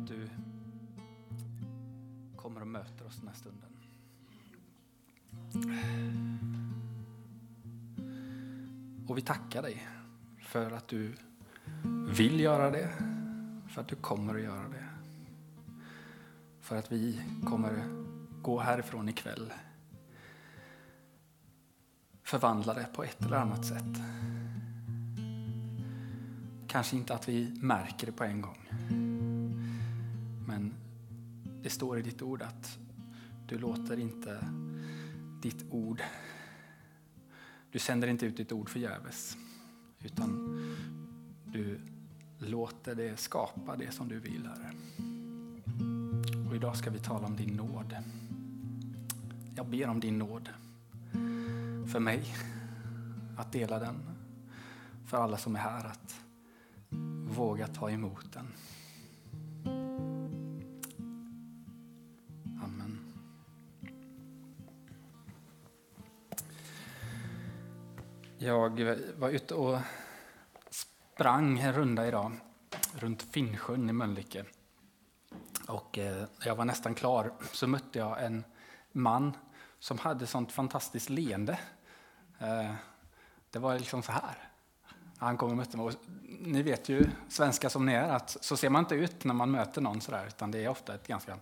att du kommer och möter oss den här stunden. Och vi tackar dig för att du vill göra det, för att du kommer att göra det. För att vi kommer gå härifrån ikväll förvandlade på ett eller annat sätt. Kanske inte att vi märker det på en gång. Det står i ditt ord att du låter inte ditt ord, du sänder inte ut ditt ord förgäves. Utan du låter det skapa det som du vill, Herre. Och idag ska vi tala om din nåd. Jag ber om din nåd för mig att dela den. För alla som är här att våga ta emot den. Jag var ute och sprang en runda idag runt Finnsjön i Mölnlycke. Och eh, jag var nästan klar så mötte jag en man som hade sånt fantastiskt leende. Eh, det var liksom så här. Han kom och mötte mig. ni vet ju, svenska som ni är, att så ser man inte ut när man möter någon sådär, utan det är ofta ett ganska,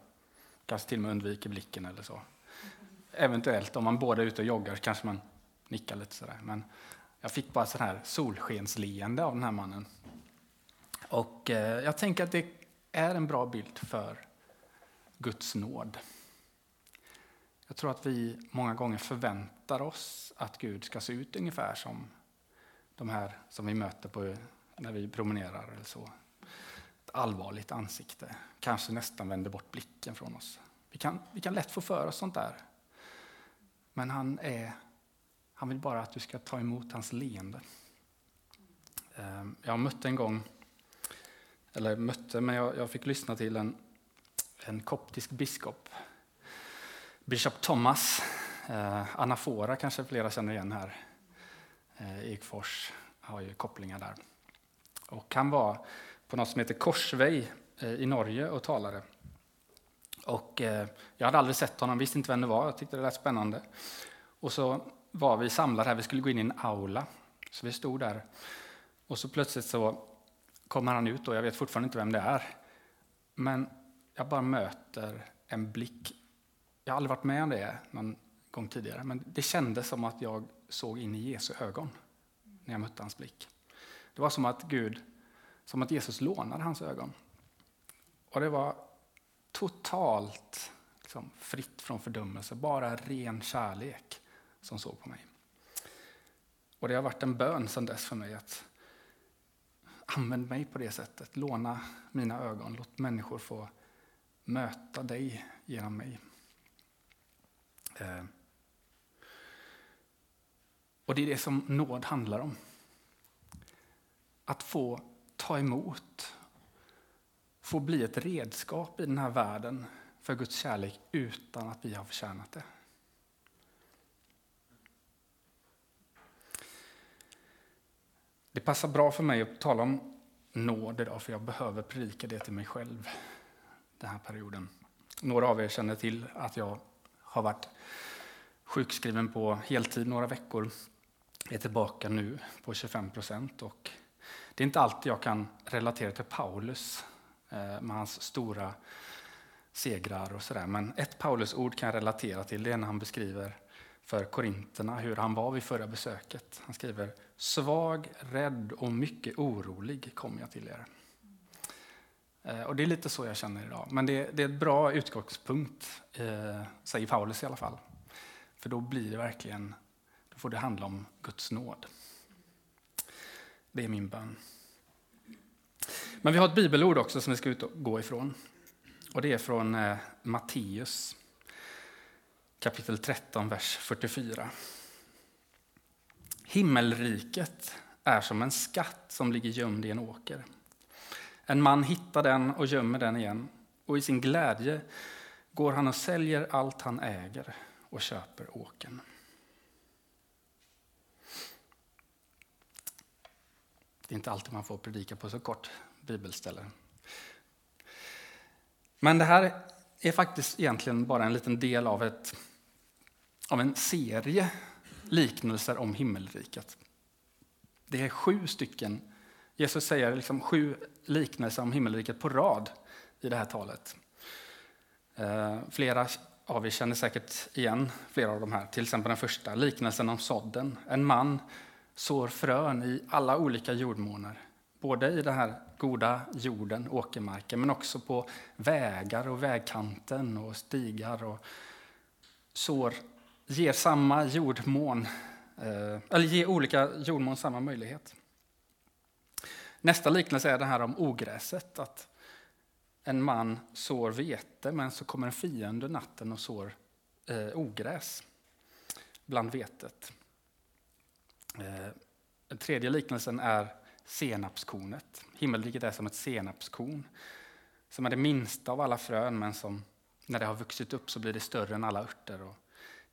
kanske till och med undviker blicken eller så. Eventuellt om man båda är ute och joggar kanske man nickar lite sådär. Men jag fick bara sån här solskensleende av den här mannen. Och eh, jag tänker att det är en bra bild för Guds nåd. Jag tror att vi många gånger förväntar oss att Gud ska se ut ungefär som de här som vi möter på, när vi promenerar eller så. Ett allvarligt ansikte, kanske nästan vänder bort blicken från oss. Vi kan, vi kan lätt få för oss sånt där. Men han, är, han vill bara att du ska ta emot hans leende. Ehm, jag mötte en gång, eller mötte, men jag, jag fick lyssna till en, en koptisk biskop Bishop Thomas, eh, Anafora kanske flera känner igen här. Eh, Ekfors har ju kopplingar där. Och han var på något som heter Korsvej eh, i Norge och talade. Och eh, jag hade aldrig sett honom, visste inte vem det var, jag tyckte det lät spännande. Och så var vi samlade här, vi skulle gå in i en aula. Så vi stod där. Och så plötsligt så kommer han ut och jag vet fortfarande inte vem det är. Men jag bara möter en blick jag har aldrig varit med om det någon gång tidigare, men det kändes som att jag såg in i Jesu ögon när jag mötte hans blick. Det var som att Gud, som att Jesus lånade hans ögon. Och det var totalt liksom, fritt från fördömelse, bara ren kärlek som såg på mig. Och det har varit en bön sedan dess för mig att använd mig på det sättet, låna mina ögon, låt människor få möta dig genom mig. Eh. Och det är det som nåd handlar om. Att få ta emot, få bli ett redskap i den här världen för Guds kärlek utan att vi har förtjänat det. Det passar bra för mig att tala om nåd idag, för jag behöver predika det till mig själv den här perioden. Några av er känner till att jag har varit sjukskriven på heltid några veckor. Jag är tillbaka nu på 25 procent. det är inte alltid jag kan relatera till Paulus eh, med hans stora segrar och sådär. Men ett Paulus-ord kan jag relatera till. Det är när han beskriver för korinterna hur han var vid förra besöket. Han skriver svag, rädd och mycket orolig kom jag till er. Eh, och det är lite så jag känner idag. Men det, det är ett bra utgångspunkt, eh, säger Paulus i alla fall. För då blir det verkligen, då får det handla om Guds nåd. Det är min bön. Men vi har ett bibelord också som vi ska utgå ifrån. Och det är från eh, Matteus kapitel 13, vers 44. Himmelriket är som en skatt som ligger gömd i en åker. En man hittar den och gömmer den igen, och i sin glädje går han och säljer allt han äger och köper åken. Det är inte alltid man får predika på så kort bibelställe. Men det här är faktiskt egentligen bara en liten del av, ett, av en serie liknelser om himmelriket. Det är sju stycken. Jesus säger liksom sju liknelser om himmelriket på rad i det här talet. Eh, flera av er känner säkert igen flera av de här. Till exempel den första, liknelsen om sådden. En man sår frön i alla olika jordmåner. Både i den här goda jorden, åkermarken, men också på vägar och vägkanten och stigar. Och sår, ger samma jordmån, eh, eller ger olika jordmån samma möjlighet. Nästa liknelse är det här om ogräset. Att en man sår vete, men så kommer en fiende natten och sår eh, ogräs bland vetet. Eh, den tredje liknelsen är senapskornet. Himmelriket är som ett senapskorn som är det minsta av alla frön, men som när det har vuxit upp så blir det större än alla örter och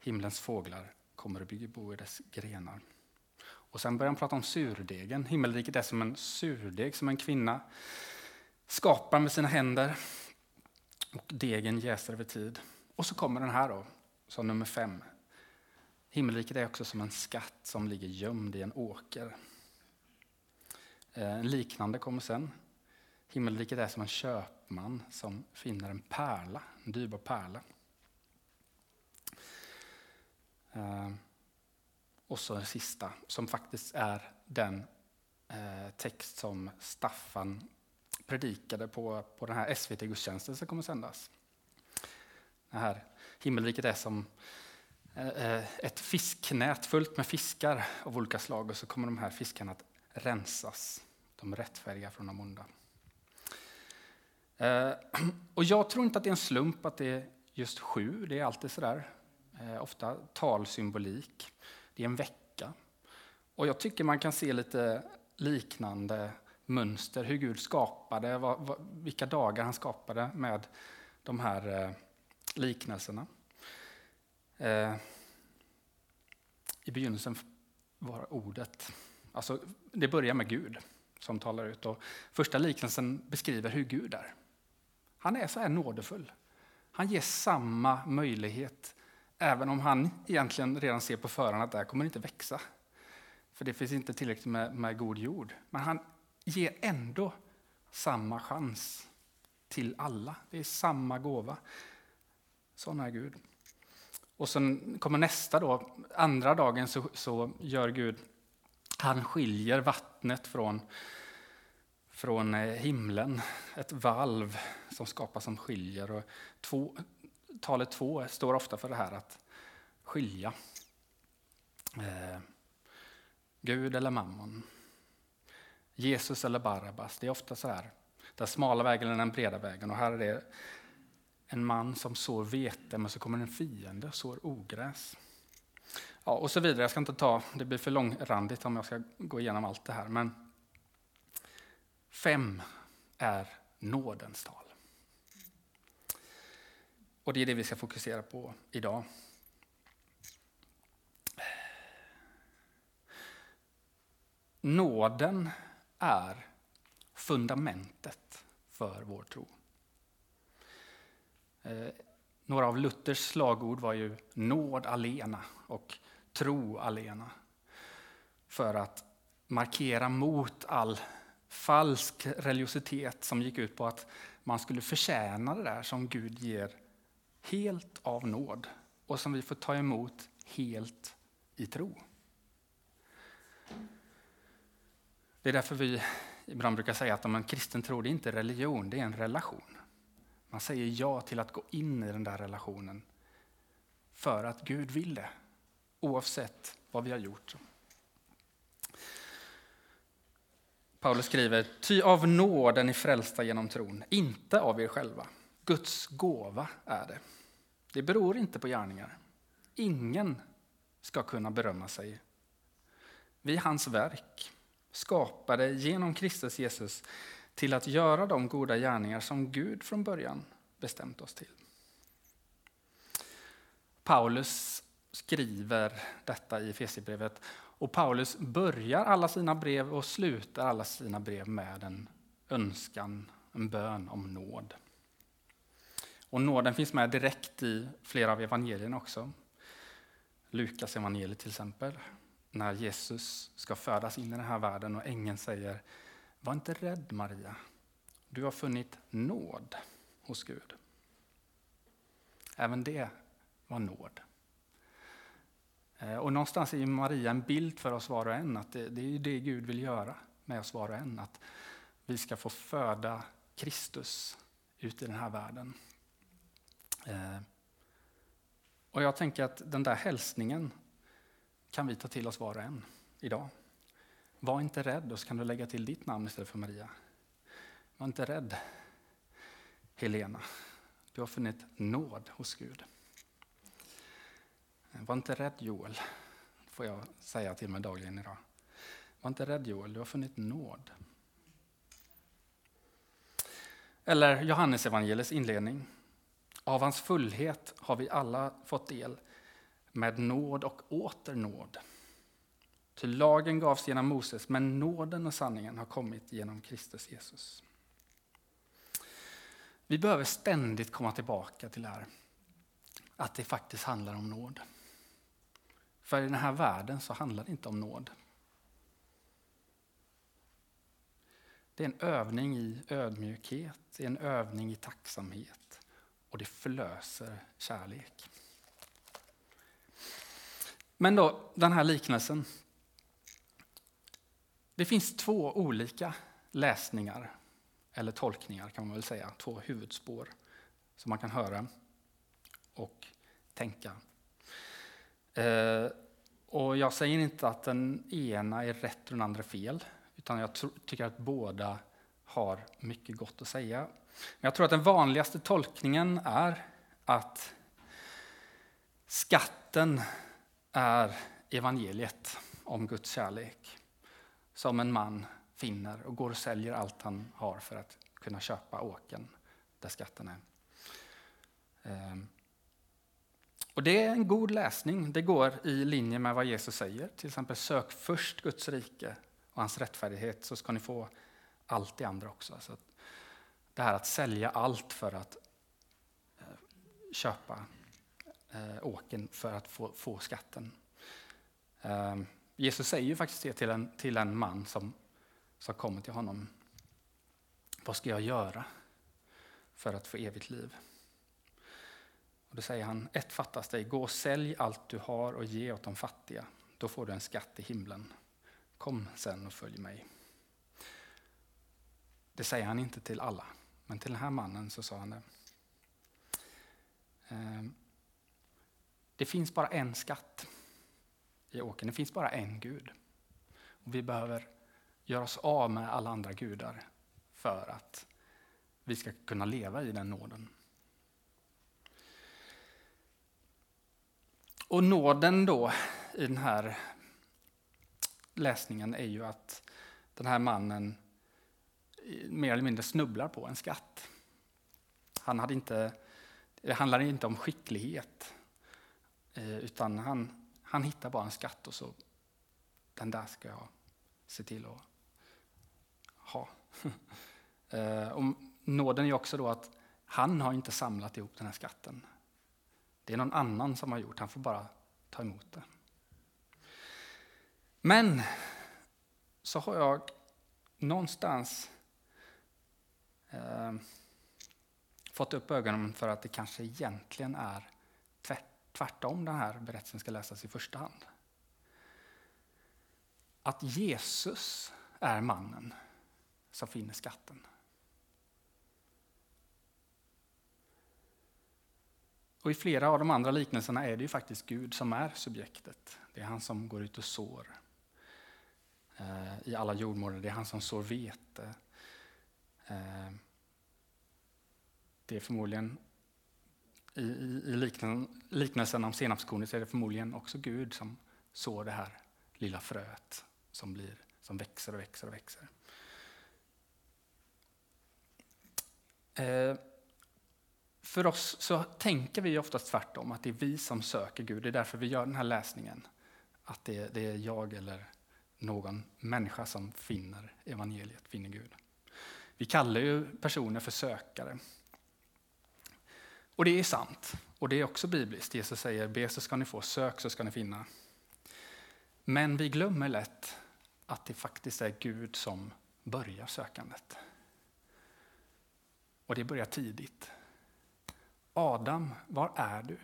himlens fåglar kommer och bygger bo i dess grenar. Och sen börjar han prata om surdegen. Himmelriket är som en surdeg som en kvinna skapar med sina händer. Och degen jäser över tid. Och så kommer den här då, som nummer fem. Himmelriket är också som en skatt som ligger gömd i en åker. Eh, en liknande kommer sen. Himmelriket är som en köpman som finner en pärla, en dyrbar pärla. Eh, Ehm, och så den sista, som faktiskt är den eh, text som Staffan predikade på, på den här SVT-gudstjänsten som kommer sändas. Det här himmelriket är som eh, eh, ett fisknät fullt med fiskar av olika slag och så kommer de här fiskarna att rensas de rättfärdiga från de onda. Och jag tror inte att det är en slump att det är just sju, det är alltid sådär. Eh, ofta talsymbolik. Det är en vecka. Och jag tycker man kan se lite liknande mönster, hur Gud skapade, vad, vad, vilka dagar han skapade med de här eh, liknelserna. Eh, I begynnelsen var ordet, alltså det börjar med Gud som talar ut. Och första liknelsen beskriver hur Gud är. Han är så här nådefull. Han ger samma möjlighet, även om han egentligen redan ser på förhand att det här kommer inte växa. För det finns inte tillräckligt med, med god jord. Men han ger ändå samma chans till alla. Det är samma gåva. Sån är Gud. Och sen kommer nästa då, andra dagen så, så gör Gud, han skiljer vattnet från från eh, himlen, ett valv som skapas som skiljer. Och två, talet två står ofta för det här att skilja. Eh, Gud eller mammon. Jesus eller Barabbas. Det är ofta så här. Den smala vägen eller den breda vägen. Och här är det en man som sår vete, men så kommer en fiende och sår ogräs. Ja, och så vidare. Jag ska inte ta, det blir för långrandigt om jag ska gå igenom allt det här. Men Fem är nådens tal. Och det är det vi ska fokusera på idag. Nåden är fundamentet för vår tro. Eh, några av Luthers slagord var ju nåd alena och tro alena. För att markera mot all falsk religiositet som gick ut på att man skulle förtjäna det där som Gud ger helt av nåd och som vi får ta emot helt i tro. Det är därför vi ibland brukar säga att om en kristen tro det är inte religion, det är en relation. Man säger ja till att gå in i den där relationen för att Gud vill det, oavsett vad vi har gjort. Paulus skriver, ty av nåd är ni frälsta genom tron, inte av er själva. Guds gåva är det. Det beror inte på gärningar. Ingen ska kunna berömma sig. Vi är hans verk, skapade genom Kristus Jesus till att göra de goda gärningar som Gud från början bestämt oss till. Paulus skriver detta i Efesierbrevet och Paulus börjar alla sina brev och slutar alla sina brev med en önskan, en bön om nåd. Och nåden finns med direkt i flera av evangelierna också. Lukas evangeliet till exempel, när Jesus ska födas in i den här världen och ängeln säger Var inte rädd Maria, du har funnit nåd hos Gud. Även det var nåd. Eh, och någonstans är Maria en bild för oss var och en, att det, det är det Gud vill göra med oss var och en. Att vi ska få föda Kristus ut i den här världen. Eh, och jag tänker att den där hälsningen kan vi ta till oss var och en idag. Var inte rädd, och så kan du lägga till ditt namn istället för Maria. Var inte rädd, Helena. Du har funnit nåd hos Gud. Eh, var inte rädd Joel, får jag säga till mig dagligen idag. Var inte rädd Joel, du har funnit nåd. Eller Johannes evangeliets inledning. Av hans fullhet har vi alla fått del med nåd och åter nåd. Ty lagen gavs genom Moses, men nåden och sanningen har kommit genom Kristus Jesus. Vi behöver ständigt komma tillbaka till det här, att det faktiskt handlar om nåd. För i den här världen så handlar det inte om nåd. Det är en övning i ödmjukhet, det är en övning i tacksamhet och det förlöser kärlek. Men då, den här liknelsen. Det finns två olika läsningar, eller tolkningar kan man väl säga, två huvudspår som man kan höra och tänka. Eh, och jag säger inte att den ena är rätt och den andra fel, utan jag tycker att båda har mycket gott att säga. Jag tror att den vanligaste tolkningen är att skatten är evangeliet om Guds kärlek som en man finner och går och säljer allt han har för att kunna köpa åken där skatten är. Ehm, och Det är en god läsning. Det går i linje med vad Jesus säger. Till exempel sök först Guds rike och hans rättfärdighet så ska ni få allt det andra också. Så det här att sälja allt för att eh, köpa eh, åken för att få, få skatten. Ehm, Jesus säger ju faktiskt det till en, till en man som, som kommer till honom. Vad ska jag göra för att få evigt liv? Och då säger han, ett fattas dig, gå och sälj allt du har och ge åt de fattiga. Då får du en skatt i himlen. Kom sen och följ mig. Det säger han inte till alla, men till den här mannen så sa han det. Ehm, det finns bara en skatt i åkern, det finns bara en Gud. Och vi behöver göra oss av med alla andra gudar för att vi ska kunna leva i den nåden. Och nåden då i den här läsningen är ju att den här mannen mer eller mindre snubblar på en skatt. Han hade inte, det handlar inte om skicklighet, eh, utan han, han hittar bara en skatt och så, den där ska jag se till att ha. Eh, och nåden är också då att han har inte samlat ihop den här skatten. Det är någon annan som har gjort, han får bara ta emot det. Men så har jag någonstans eh, fått upp ögonen för att det kanske egentligen är tvärtom den här berättelsen ska läsas i första hand. Att Jesus är mannen som finner skatten. Och I flera av de andra liknelserna är det ju faktiskt Gud som är subjektet. Det är han som går ut och sår ehm, i alla jordmåner. Det är han som sår vete. Eh, det är förmodligen i, i, i liknelsen, liknelsen om senapskornet är det förmodligen också Gud som sår det här lilla fröet som, blir, som växer och växer och växer. Eh, för oss så tänker vi oftast tvärtom, att det är vi som söker Gud. Det är därför vi gör den här läsningen. Att det, det är jag eller någon människa som finner evangeliet, finner Gud. Vi kallar ju personer för sökare. Och det är sant. Och det är också bibliskt. Jesus säger be så ska ni få, sök så ska ni finna. Men vi glömmer lätt att det faktiskt är Gud som börjar sökandet. Och det börjar tidigt. Adam, var är du?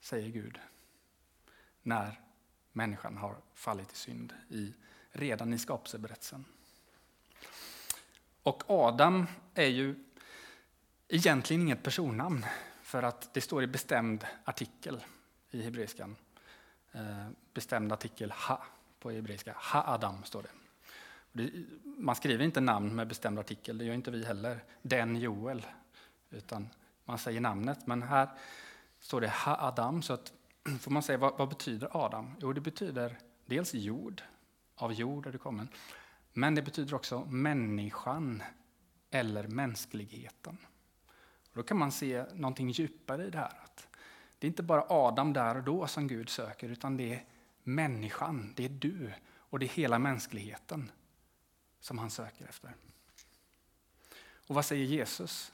Säger Gud. När människan har fallit i synd i, redan i skapelseberättelsen. Och Adam är ju egentligen inget personnamn för att det står i bestämd artikel i hebreiskan. Eh, bestämd artikel ha på hebreiska. Ha-Adam står det. Man skriver inte namn med bestämd artikel, det gör inte vi heller. Den Joel. Utan man säger namnet. Men här står det Ha-Adam. Så att, får man säga, vad, vad, betyder Adam? Jo, det betyder dels jord. Av jord är det kommen. Men det betyder också människan eller mänskligheten. Och då kan man se någonting djupare i det här. Att det är inte bara Adam där och då som Gud söker, utan det är människan, det är du och det är hela mänskligheten som han söker efter. Och vad säger Jesus?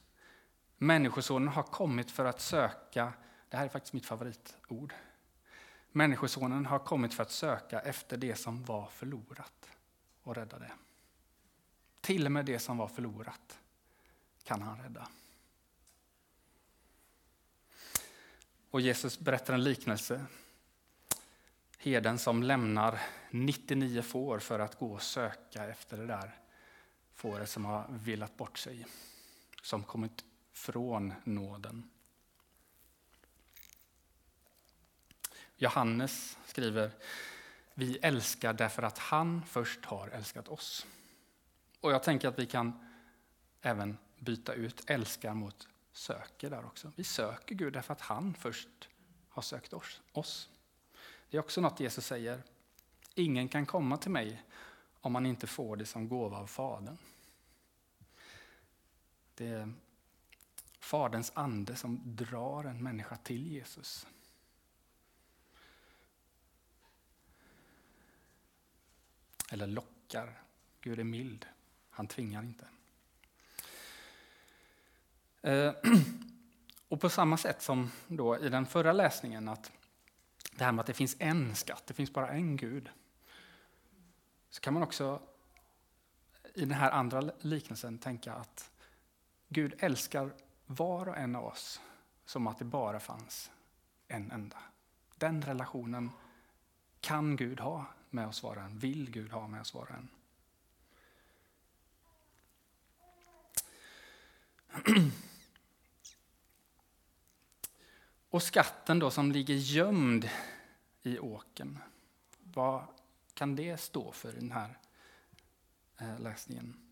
Människosonen har kommit för att söka, det här är faktiskt mitt favoritord. Människosonen har kommit för att söka efter det som var förlorat och rädda det. Till och med det som var förlorat kan han rädda. Och Jesus berättar en liknelse. Herden som lämnar 99 får för att gå och söka efter det där fåret som har velat bort sig, som kommit från nåden. Johannes skriver, vi älskar därför att han först har älskat oss. Och jag tänker att vi kan även byta ut älskar mot söker där också. Vi söker Gud därför att han först har sökt oss. Det är också något Jesus säger. Ingen kan komma till mig om man inte får det som gåva av Fadern. Det är Faderns ande som drar en människa till Jesus. Eller lockar. Gud är mild. Han tvingar inte. Eh, och på samma sätt som då i den förra läsningen, att det här med att det finns en skatt, det finns bara en Gud. Så kan man också i den här andra liknelsen tänka att Gud älskar var och en av oss som att det bara fanns en enda. Den relationen kan Gud ha med oss var och en, vill Gud ha med oss var och en. Och skatten då som ligger gömd i åken, vad kan det stå för i den här eh, läsningen?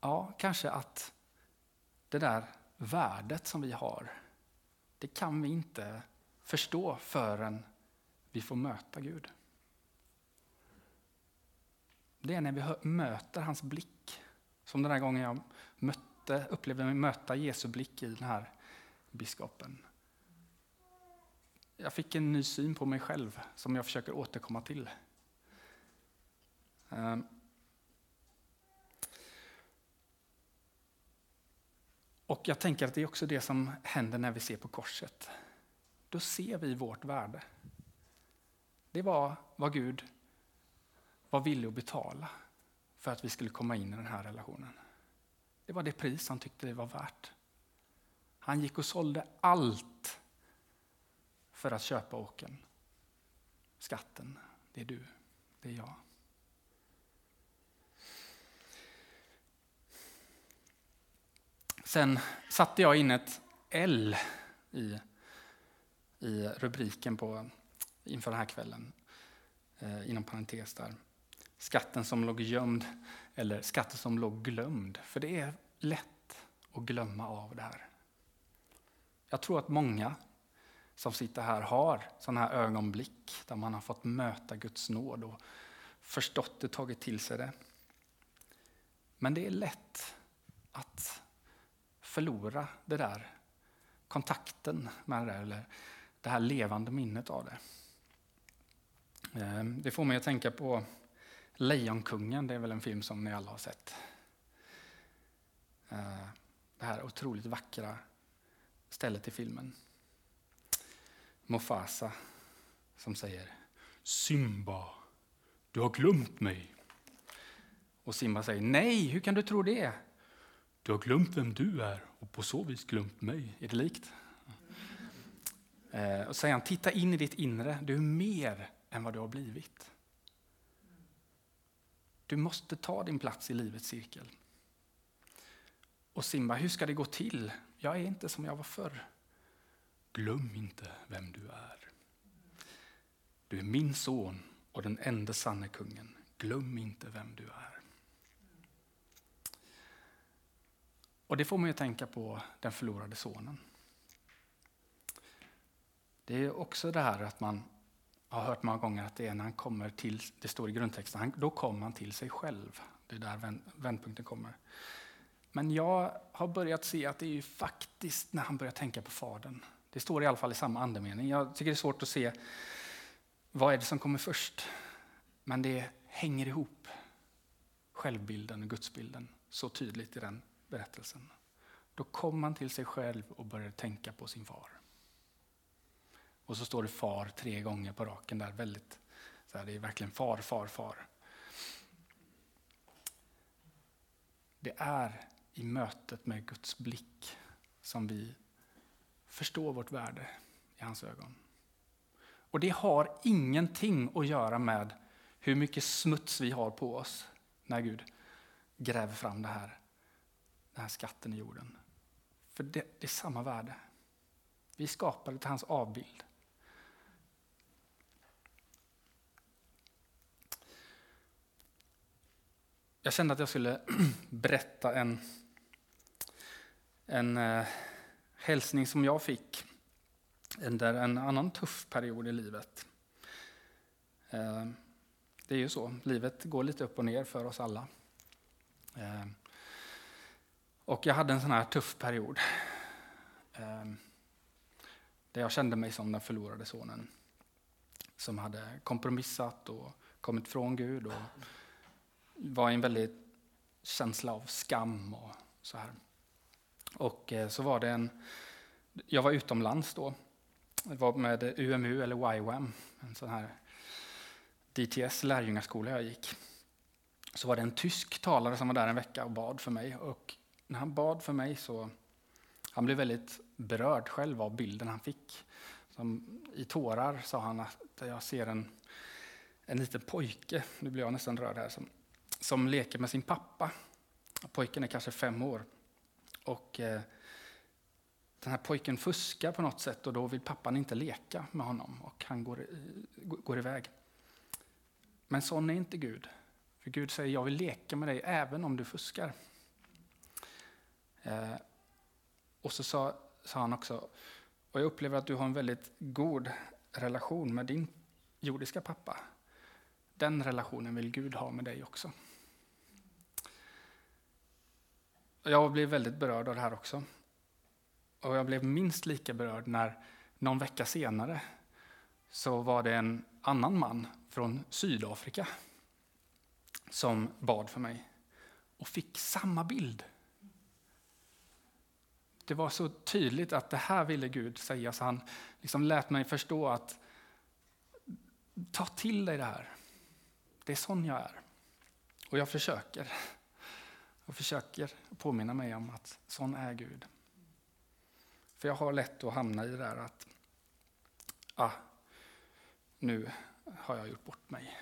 Ja, kanske att det där värdet som vi har, det kan vi inte förstå förrän vi får möta Gud. Det är när vi möter hans blick, som den här gången jag mötte, upplevde mig möta Jesu blick i den här biskopen. Jag fick en ny syn på mig själv som jag försöker återkomma till. Ehm. Och jag tänker att det är också det som händer när vi ser på korset. Då ser vi vårt värde. Det var vad Gud var villig att betala för att vi skulle komma in i den här relationen. Det var det pris han tyckte det var värt. Han gick och sålde allt för att köpa åken. Skatten, det är du, det är jag. Sen satte jag in ett L i, i rubriken på, inför den här kvällen, eh, inom parentes där. Skatten som låg gömd, eller skatten som låg glömd. För det är lätt att glömma av det här. Jag tror att många som sitter här har sådana här ögonblick där man har fått möta Guds nåd och förstått det, tagit till sig det. Men det är lätt att förlora det där kontakten med det där, eller det här levande minnet av det. Ehm, det får mig att tänka på Lejonkungen, det är väl en film som ni alla har sett. Ehm, det här otroligt vackra stället i filmen. Mufasa som säger Simba, du har glömt mig. Och Simba säger nej, hur kan du tro det? Du har glömt vem du är och på så vis glömt mig. Är det likt? Eh, och säger han, titta in i ditt inre, du är mer än vad du har blivit. Du måste ta din plats i livets cirkel. Och Simba, hur ska det gå till? Jag är inte som jag var förr. Glöm inte vem du är. Du är min son och den enda sanne kungen. Glöm inte vem du är. Och det får man ju tänka på den förlorade sonen. Det är också det här att man har hört många gånger att det är när han kommer till, det står i grundtexten, då kommer han till sig själv. Det är där vändpunkten kommer. Men jag har börjat se att det är ju faktiskt när han börjar tänka på Fadern. Det står i alla fall i samma andemening. Jag tycker det är svårt att se vad är det som kommer först. Men det hänger ihop, självbilden och gudsbilden, så tydligt i den berättelsen. Då kom han till sig själv och började tänka på sin far. Och så står det far tre gånger på raken där. Väldigt, så här, det är verkligen far, far, far. Det är i mötet med Guds blick som vi förstår vårt värde i hans ögon. Och det har ingenting att göra med hur mycket smuts vi har på oss när Gud gräver fram det här, den här skatten i jorden. För det, det är samma värde. Vi skapade till hans avbild. Jag kände att jag skulle berätta en, en eh, hälsning som jag fick under en annan tuff period i livet. Eh, det är ju så, livet går lite upp och ner för oss alla. Eh, och jag hade en sån här tuff period. Eh, där jag kände mig som den förlorade sonen. Som hade kompromissat och kommit från Gud och var i en väldigt känsla av skam och så här. Och eh, så var det en, jag var utomlands då. Jag var med UMU eller YWAM, en sån här DTS lärjungaskola jag gick. Så var det en tysk talare som var där en vecka och bad för mig. Och när han bad för mig så han blev väldigt berörd själv av bilden han fick. Som, I tårar sa han att jag ser en, en liten pojke, nu blir jag nästan rörd här, som, som leker med sin pappa. Pojken är kanske fem år. Och eh, den här pojken fuskar på något sätt och då vill pappan inte leka med honom och han går, går iväg. Men sån är inte Gud. För Gud säger, jag vill leka med dig även om du fuskar. Eh, och så sa, sa han också, och jag upplever att du har en väldigt god relation med din jordiska pappa. Den relationen vill Gud ha med dig också. Jag blev väldigt berörd av det här också. Och jag blev minst lika berörd när någon vecka senare så var det en annan man från Sydafrika som bad för mig och fick samma bild. Det var så tydligt att det här ville Gud säga, så han liksom lät mig förstå att ta till dig det här. Det är sån jag är. Och jag försöker. Jag försöker påminna mig om att sån är Gud. För jag har lätt att hamna i det där att ah, nu har jag gjort bort mig.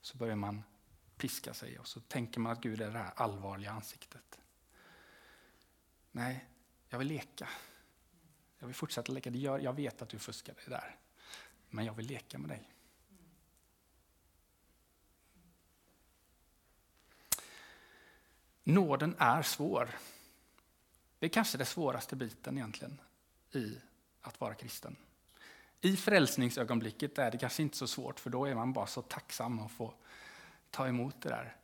Så börjar man piska sig och så tänker man att Gud är det här allvarliga ansiktet. Nej, jag vill leka. Jag vill fortsätta leka. Jag vet att du fuskade där, men jag vill leka med dig. Nåden är svår. Det är kanske den svåraste biten egentligen i att vara kristen. I frälsningsögonblicket är det kanske inte så svårt, för då är man bara så tacksam att få ta emot det där.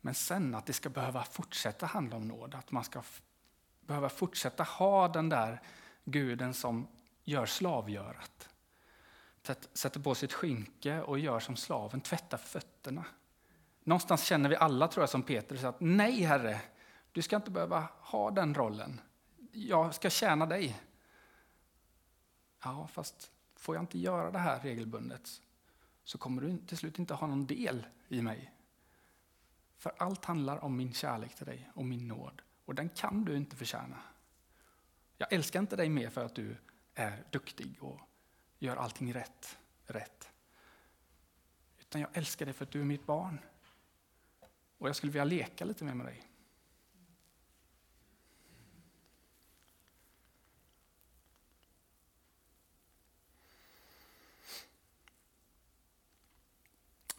Men sen att det ska behöva fortsätta handla om nåd, att man ska behöva fortsätta ha den där guden som gör slavgörat. Sätter på sitt skynke och gör som slaven, tvättar fötterna. Någonstans känner vi alla, tror jag, som Petrus att nej, Herre, Du ska inte behöva ha den rollen. Jag ska tjäna dig. Ja, fast får jag inte göra det här regelbundet så kommer du till slut inte ha någon del i mig. För allt handlar om min kärlek till dig och min nåd. Och den kan du inte förtjäna. Jag älskar inte dig mer för att du är duktig och gör allting rätt. rätt. Utan jag älskar dig för att du är mitt barn. Och jag skulle vilja leka lite mer med dig.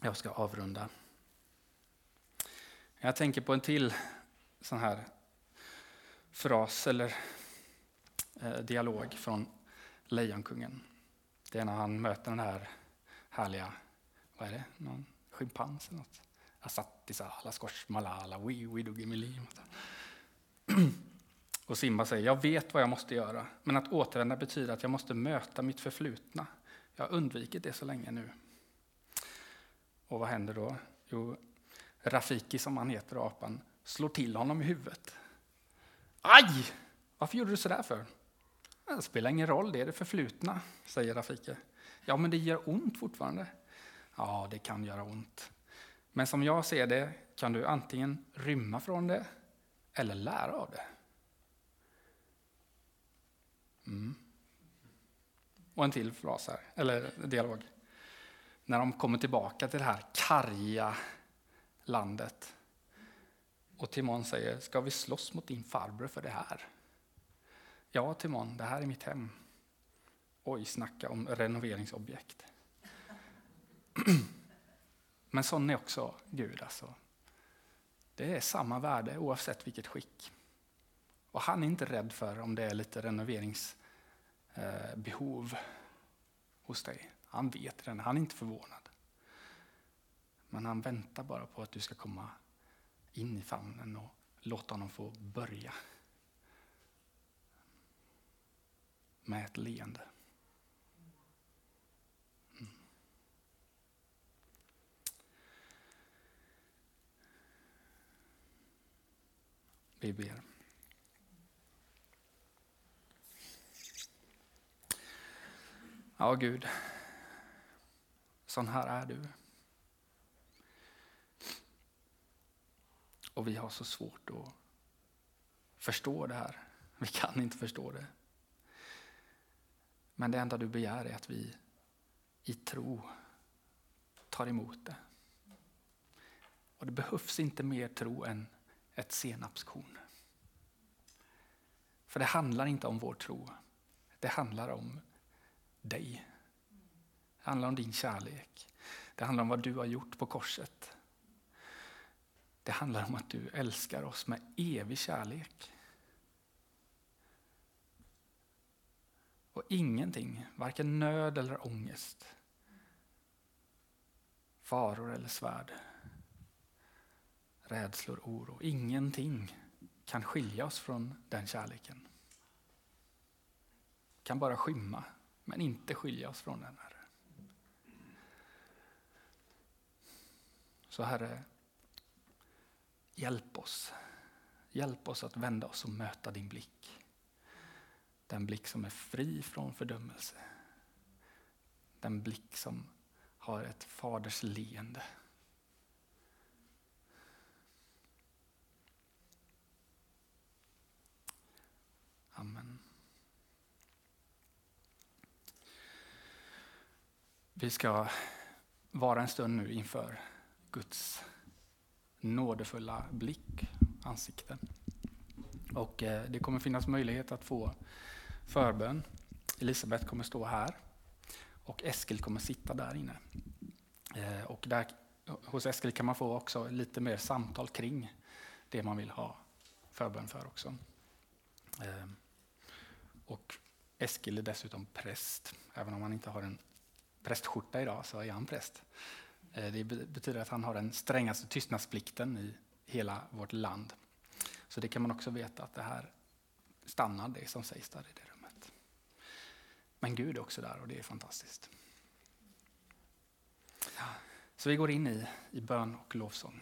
Jag ska avrunda. Jag tänker på en till sån här fras eller eh, dialog från Lejonkungen. Det är när han möter den här härliga, vad är det, någon schimpans eller något. Asattisala skors malala wi. Och Simba säger, jag vet vad jag måste göra, men att återvända betyder att jag måste möta mitt förflutna. Jag har undvikit det så länge nu. Och vad händer då? Jo, Rafiki, som han heter, apan, slår till honom i huvudet. Aj! Varför gjorde du så där för? Det spelar ingen roll, det är det förflutna, säger Rafiki. Ja, men det gör ont fortfarande. Ja, det kan göra ont. Men som jag ser det kan du antingen rymma från det eller lära av det. Mm. Och en till fras här, eller dialog när de kommer tillbaka till det här karga landet. Och Timon säger, ska vi slåss mot din farbror för det här? Ja, Timon, det här är mitt hem. Oj, snacka om renoveringsobjekt. Men sån är också Gud. Alltså. Det är samma värde oavsett vilket skick. Och han är inte rädd för om det är lite renoveringsbehov eh, hos dig. Han vet det, han är inte förvånad. Men han väntar bara på att du ska komma in i famnen och låta honom få börja. Med ett leende. Vi ber. Ja, Gud. Sån här är du. Och vi har så svårt att förstå det här. Vi kan inte förstå det. Men det enda du begär är att vi i tro tar emot det. Och det behövs inte mer tro än ett senapskorn. För det handlar inte om vår tro. Det handlar om dig. Det handlar om din kärlek. Det handlar om vad du har gjort på korset. Det handlar om att du älskar oss med evig kärlek. Och ingenting, varken nöd eller ångest, faror eller svärd, rädslor, oro, ingenting kan skilja oss från den kärleken. Kan bara skymma, men inte skilja oss från den. Herre. Så Herre, hjälp oss. Hjälp oss att vända oss och möta din blick. Den blick som är fri från fördömelse. Den blick som har ett faders leende. Amen. Vi ska vara en stund nu inför Guds nådefulla blick, ansikte. Och eh, det kommer finnas möjlighet att få förbön. Elisabet kommer stå här och Eskil kommer sitta där inne. Eh, och där, hos Eskil kan man få också lite mer samtal kring det man vill ha förbön för också. Eh, och Eskil är dessutom präst, även om han inte har en prästskjorta idag så är han präst. Eh, det betyder att han har den strängaste tystnadsplikten i hela vårt land. Så det kan man också veta att det här stannar det som sägs där i det rummet. Men Gud är också där och det är fantastiskt. Så vi går in i, i bön och lovsång.